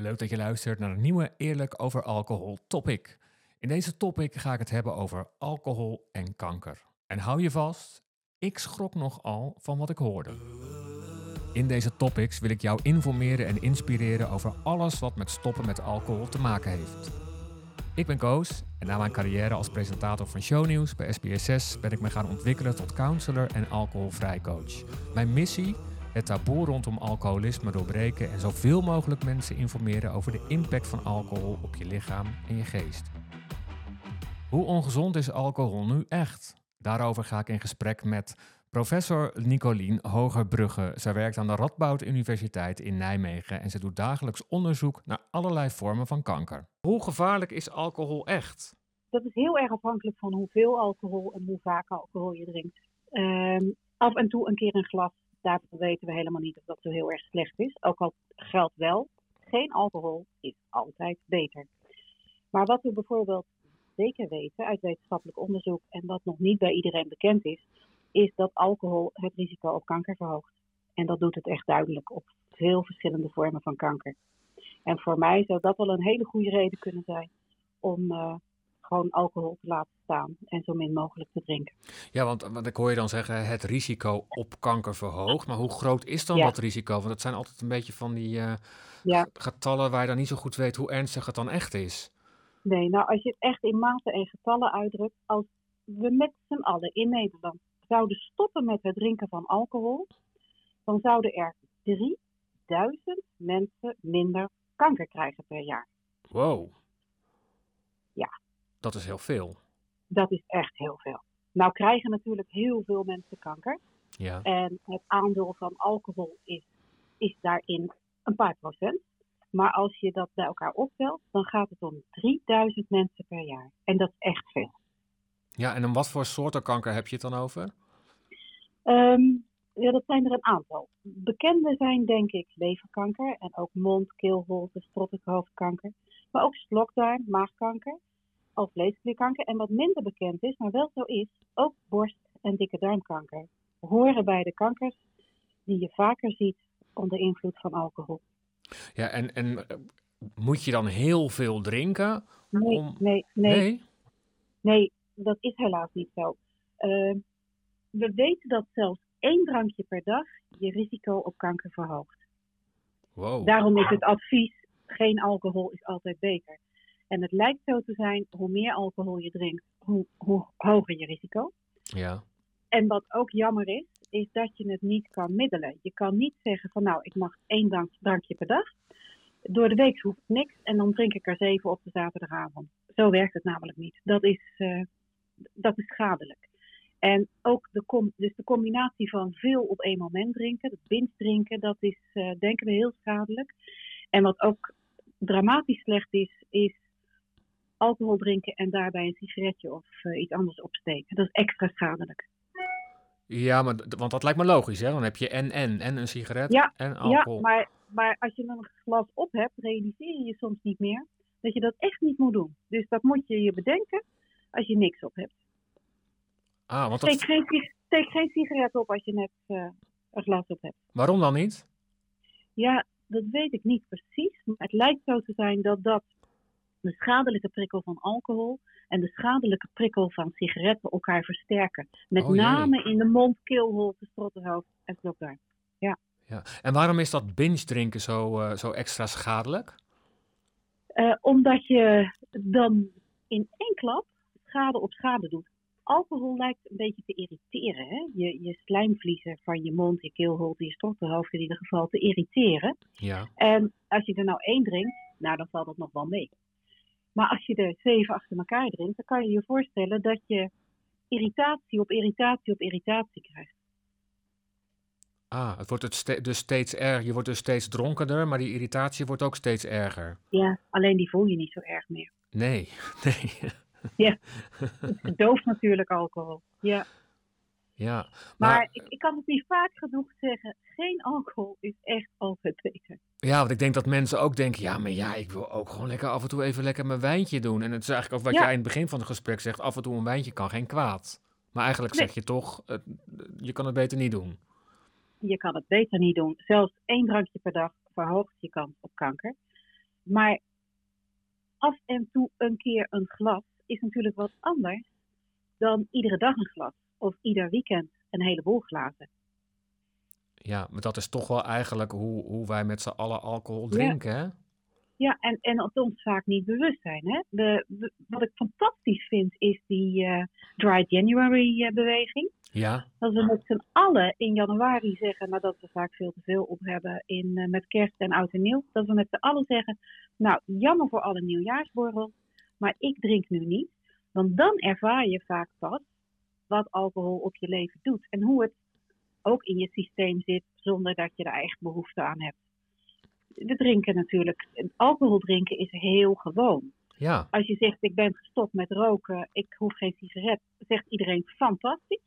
Leuk dat je luistert naar een nieuwe Eerlijk over alcohol topic. In deze topic ga ik het hebben over alcohol en kanker. En hou je vast, ik schrok nogal van wat ik hoorde. In deze topics wil ik jou informeren en inspireren over alles wat met stoppen met alcohol te maken heeft. Ik ben Koos en na mijn carrière als presentator van shownieuws bij SBS6 ben ik me gaan ontwikkelen tot counselor en alcoholvrij coach. Mijn missie? Het taboe rondom alcoholisme doorbreken en zoveel mogelijk mensen informeren over de impact van alcohol op je lichaam en je geest. Hoe ongezond is alcohol nu echt? Daarover ga ik in gesprek met professor Nicolien Hogerbrugge. Zij werkt aan de Radboud Universiteit in Nijmegen en ze doet dagelijks onderzoek naar allerlei vormen van kanker. Hoe gevaarlijk is alcohol echt? Dat is heel erg afhankelijk van hoeveel alcohol en hoe vaak alcohol je drinkt. Ehm, af en toe een keer een glas, daarvan weten we helemaal niet of dat zo heel erg slecht is. Ook al geldt wel, geen alcohol is altijd beter. Maar wat we bijvoorbeeld zeker weten uit wetenschappelijk onderzoek en wat nog niet bij iedereen bekend is, is dat alcohol het risico op kanker verhoogt. En dat doet het echt duidelijk op veel verschillende vormen van kanker. En voor mij zou dat wel een hele goede reden kunnen zijn om uh, gewoon alcohol te laten staan en zo min mogelijk te drinken. Ja, want, want ik hoor je dan zeggen het risico op kanker verhoogt. Maar hoe groot is dan ja. dat risico? Want het zijn altijd een beetje van die uh, ja. getallen waar je dan niet zo goed weet hoe ernstig het dan echt is. Nee, nou als je het echt in maten en getallen uitdrukt, als we met z'n allen in Nederland zouden stoppen met het drinken van alcohol, dan zouden er 3000 mensen minder kanker krijgen per jaar. Wow. Ja. Dat is heel veel. Dat is echt heel veel. Nou krijgen natuurlijk heel veel mensen kanker. Ja. En het aandeel van alcohol is, is daarin een paar procent. Maar als je dat bij elkaar optelt, dan gaat het om 3000 mensen per jaar. En dat is echt veel. Ja, en om wat voor soorten kanker heb je het dan over? Um, ja, dat zijn er een aantal. Bekende zijn denk ik leverkanker en ook mond, keelholte, strottenhoofdkanker. Maar ook slokdarm, maagkanker, of vleesklierkanker. En wat minder bekend is, maar wel zo is, ook borst- en dikke darmkanker. Horen bij de kankers die je vaker ziet onder invloed van alcohol. Ja, en, en eh, moet je dan heel veel drinken? Nee, om... nee, nee, nee. Nee, dat is helaas niet zo. Uh, we weten dat zelfs één drankje per dag je risico op kanker verhoogt. Wow. Daarom is het advies: geen alcohol is altijd beter. En het lijkt zo te zijn, hoe meer alcohol je drinkt, hoe, hoe hoger je risico. Ja. En wat ook jammer is, is dat je het niet kan middelen. Je kan niet zeggen van nou, ik mag één drankje per dag. Door de week hoeft niks en dan drink ik er zeven op de zaterdagavond. Zo werkt het namelijk niet. Dat is, uh, dat is schadelijk. En ook de, com dus de combinatie van veel op één moment drinken, het binge drinken, dat is uh, denken we heel schadelijk. En wat ook dramatisch slecht is, is alcohol drinken en daarbij een sigaretje of uh, iets anders opsteken. Dat is extra schadelijk. Ja, maar, want dat lijkt me logisch, hè? Dan heb je en en, en een sigaret ja, en alcohol. Ja, maar, maar als je een glas op hebt, realiseer je je soms niet meer dat je dat echt niet moet doen. Dus dat moet je je bedenken als je niks op hebt. Ah, want steek, geen, steek geen sigaret op als je net uh, een glas op hebt. Waarom dan niet? Ja, dat weet ik niet precies. Maar het lijkt zo te zijn dat dat de schadelijke prikkel van alcohol en de schadelijke prikkel van sigaretten elkaar versterken. Met oh, name in de mond, keelholte, strottenhoofd en slokdarm. Ja. ja. En waarom is dat binge drinken zo, uh, zo extra schadelijk? Uh, omdat je dan in één klap schade op schade doet alcohol lijkt een beetje te irriteren. Hè? Je, je slijmvliezen van je mond, je keelholte, je strottenhoofd in ieder geval te irriteren. Ja. En als je er nou één drinkt, nou dan valt dat nog wel mee. Maar als je er zeven achter elkaar drinkt, dan kan je je voorstellen dat je irritatie op irritatie op irritatie krijgt. Ah, het wordt het ste dus steeds erger. Je wordt dus steeds dronkener, maar die irritatie wordt ook steeds erger. Ja, alleen die voel je niet zo erg meer. Nee, nee. Ja, het verdooft natuurlijk alcohol. Ja. Ja, maar, maar ik, ik, kan het niet vaak genoeg zeggen. Geen alcohol is echt altijd beter. Ja, want ik denk dat mensen ook denken: ja, maar ja, ik wil ook gewoon lekker af en toe even lekker mijn wijntje doen. En het is eigenlijk ook wat Ja. jij in het begin van het gesprek zegt: af en toe een wijntje kan geen kwaad. Maar eigenlijk Nee. zeg je toch: je kan het beter niet doen. Je kan het beter niet doen. Zelfs één drankje per dag verhoogt je kans op kanker. Maar af en toe een keer een glas is natuurlijk wat anders dan iedere dag een glas. Of ieder weekend een heleboel glazen. Ja, maar dat is toch wel eigenlijk hoe, hoe wij met z'n allen alcohol drinken, hè? Ja, en, en het ons vaak niet bewust zijn. Hè? De, de- wat ik fantastisch vind, is die eh, Dry January eh, beweging. Ja, Dat we met z'n allen in januari zeggen, nadat we vaak veel te veel op hebben in, eh, met kerst en oud en nieuw. Dat we met z'n allen zeggen, nou jammer voor alle nieuwjaarsborrels, maar ik drink nu niet. Want dan ervaar je vaak pas wat alcohol op je leven doet. En hoe het ook in je systeem zit zonder dat je er echt behoefte aan hebt. We drinken natuurlijk, alcohol drinken is heel gewoon. ja, Als je zegt, ik ben gestopt met roken, ik hoef geen sigaret, zegt iedereen fantastisch.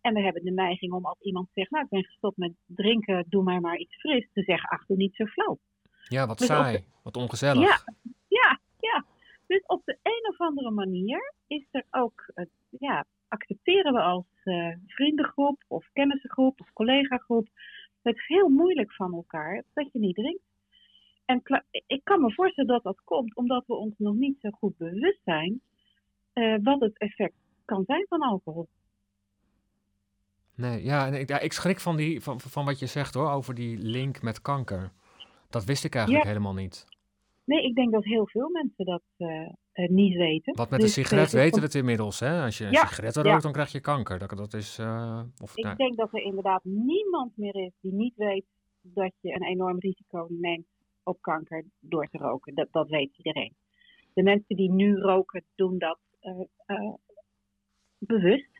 En we hebben de neiging om als iemand zegt, nou ik ben gestopt met drinken, doe mij maar iets fris, te zeggen, ach doe niet zo flauw. ja, wat Dus saai, wat ongezellig. Ja, ja, ja. Dus op de een of andere manier is er ook, eh, ja, accepteren we als vriendengroep of kennissengroep of collegagroep het heel moeilijk van elkaar dat je niet drinkt. En ik kan me voorstellen dat dat komt omdat we ons nog niet zo goed bewust zijn eh, wat het effect kan zijn van alcohol. Nee, ja, en ik, ja, ik schrik van, die, van, van wat je zegt hoor, over die link met kanker. Dat wist ik eigenlijk Ja. helemaal niet. Nee, ik denk dat heel veel mensen dat eh, eh, niet weten. Wat met Dus, een eh, sigaret weten we het inmiddels, hè? Als je een Ja, ja. rookt, dan krijg je kanker. Dat, dat is, eh, of, Ik nou, denk dat er inderdaad niemand meer is die niet weet dat je een enorm risico neemt op kanker door te roken. Dat, dat weet iedereen. De mensen die nu roken, doen dat bewust.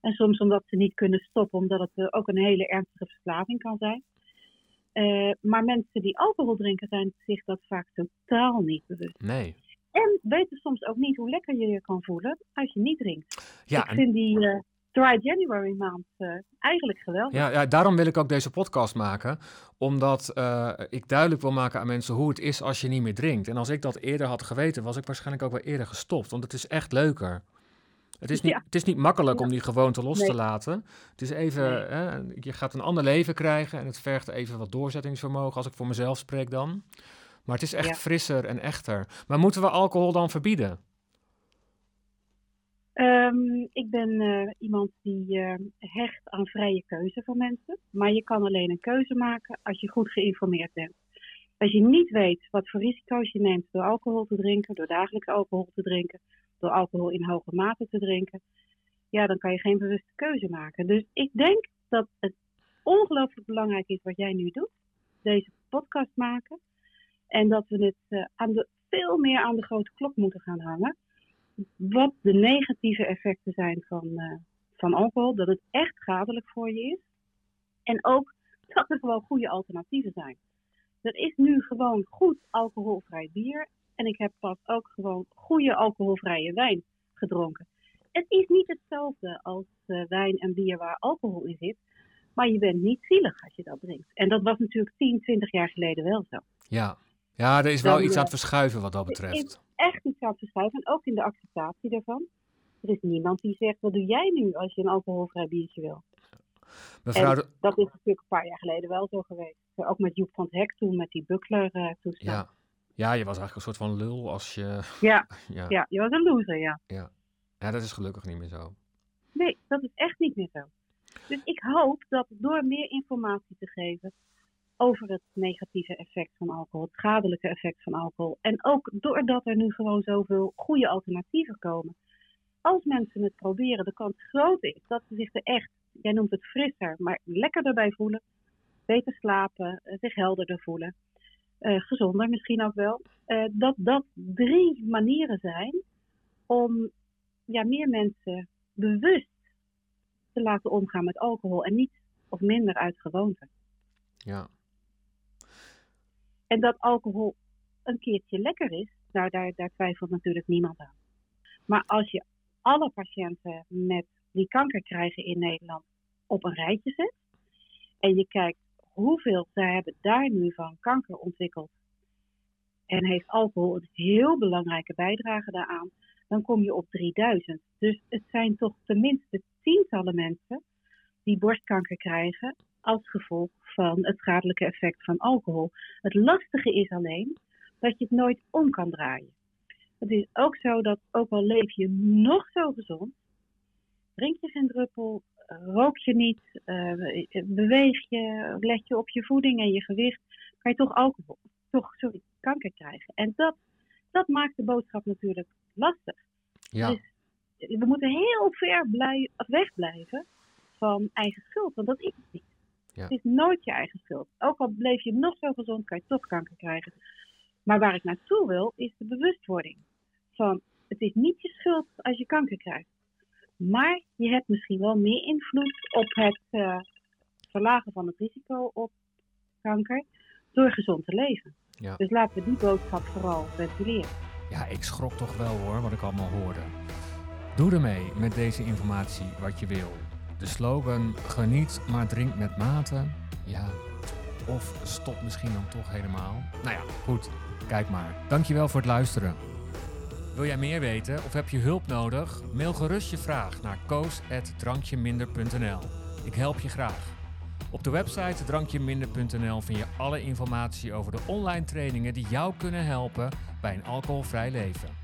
En soms omdat ze niet kunnen stoppen, omdat het ook een hele ernstige verslaving kan zijn. Maar mensen die alcohol drinken, zijn zich dat vaak totaal niet bewust. nee. En weten soms ook niet hoe lekker je je kan voelen als je niet drinkt. Ja, ik vind die eh, Dry January maand eh, eigenlijk geweldig. Ja, ja, daarom wil ik ook deze podcast maken. Omdat eh, ik duidelijk wil maken aan mensen hoe het is als je niet meer drinkt. En als ik dat eerder had geweten, was ik waarschijnlijk ook wel eerder gestopt. Want het is echt leuker. Het is niet, Ja. het is niet makkelijk Ja. om die gewoonte los te laten. Het is even, Nee. hè, je gaat een ander leven krijgen en het vergt even wat doorzettingsvermogen, als ik voor mezelf spreek dan. Maar het is echt Ja. frisser en echter. Maar moeten we alcohol dan verbieden? Ehm, ik ben eh, iemand die eh, hecht aan vrije keuze van mensen. Maar je kan alleen een keuze maken als je goed geïnformeerd bent. Als je niet weet wat voor risico's je neemt door alcohol te drinken, door dagelijks alcohol te drinken, door alcohol in hoge mate te drinken, ja, dan kan je geen bewuste keuze maken. Dus ik denk dat het ongelooflijk belangrijk is wat jij nu doet, deze podcast maken. En dat we het eh, aan de, veel meer aan de grote klok moeten gaan hangen wat de negatieve effecten zijn van, eh, van alcohol. Dat het echt schadelijk voor je is. En ook dat er gewoon goede alternatieven zijn. Er is nu gewoon goed alcoholvrij bier. En ik heb pas ook gewoon goede alcoholvrije wijn gedronken. Het is niet hetzelfde als eh, wijn en bier waar alcohol in zit. Maar je bent niet zielig als je dat drinkt. En dat was natuurlijk 10, 20 jaar geleden wel zo. Ja, ja er is wel Dan, iets eh, aan het verschuiven wat dat er is- betreft. echt iets aan het verschuiven. En ook in de acceptatie daarvan. Er is niemand die zegt, wat doe jij nu als je een alcoholvrij biertje wil? Mevrouw, en dat is natuurlijk een paar jaar geleden wel zo geweest. Ook met Joep van het Hek toen, met die buckler eh toestand. ja. ja, je was eigenlijk een soort van lul als je... Ja, Ja, ja, je was een loser, ja. ja, dat is gelukkig niet meer zo. Nee, dat is echt niet meer zo. Dus ik hoop dat door meer informatie te geven over het negatieve effect van alcohol, het schadelijke effect van alcohol. En ook doordat er nu gewoon zoveel goede alternatieven komen. Als mensen het proberen, de kans groot is dat ze zich er echt, jij noemt het frisser, maar lekkerder bij voelen. Beter slapen, eh, zich helderder voelen. eh, gezonder misschien ook wel. eh, dat dat drie manieren zijn om ja, meer mensen bewust te laten omgaan met alcohol en niet of minder uit gewoonte. Ja, En dat alcohol een keertje lekker is, nou, daar, daar twijfelt natuurlijk niemand aan. Maar als je alle patiënten met die kanker krijgen in Nederland op een rijtje zet en je kijkt hoeveel zij hebben daar nu van kanker ontwikkeld en heeft alcohol een heel belangrijke bijdrage daaraan, dan kom je op 3000. Dus het zijn toch tenminste tientallen mensen die borstkanker krijgen als gevolg van het schadelijke effect van alcohol. Het lastige is alleen dat je het nooit om kan draaien. Het is ook zo dat, ook al leef je nog zo gezond, drink je geen druppel, rook je niet, uh, beweeg je, let je op je voeding en je gewicht, kan je toch alcohol, toch sorry, kanker krijgen. En dat, dat maakt de boodschap natuurlijk lastig. Ja. Dus we moeten heel ver blij, wegblijven van eigen schuld, want dat is het niet. Ja. Het is nooit je eigen schuld. Ook al bleef je nog zo gezond, kan je toch kanker krijgen. Maar waar ik naartoe wil, is de bewustwording. Van, het is niet je schuld als je kanker krijgt. Maar je hebt misschien wel meer invloed op het uh, verlagen van het risico op kanker door gezond te leven. Ja. Dus laten we die boodschap vooral ventileren. Ja, ik schrok toch wel hoor, wat ik allemaal hoorde. Doe ermee met deze informatie wat je wil. De slogan geniet maar drink met mate. Ja, of stop misschien dan toch helemaal. Nou ja, goed. Kijk maar. Dankjewel voor het luisteren. Wil jij meer weten of heb je hulp nodig? Mail gerust je vraag naar koos.drankjeminder.nl. Ik help je graag. Op de website drankjeminder.nl vind je alle informatie over de online trainingen die jou kunnen helpen bij een alcoholvrij leven.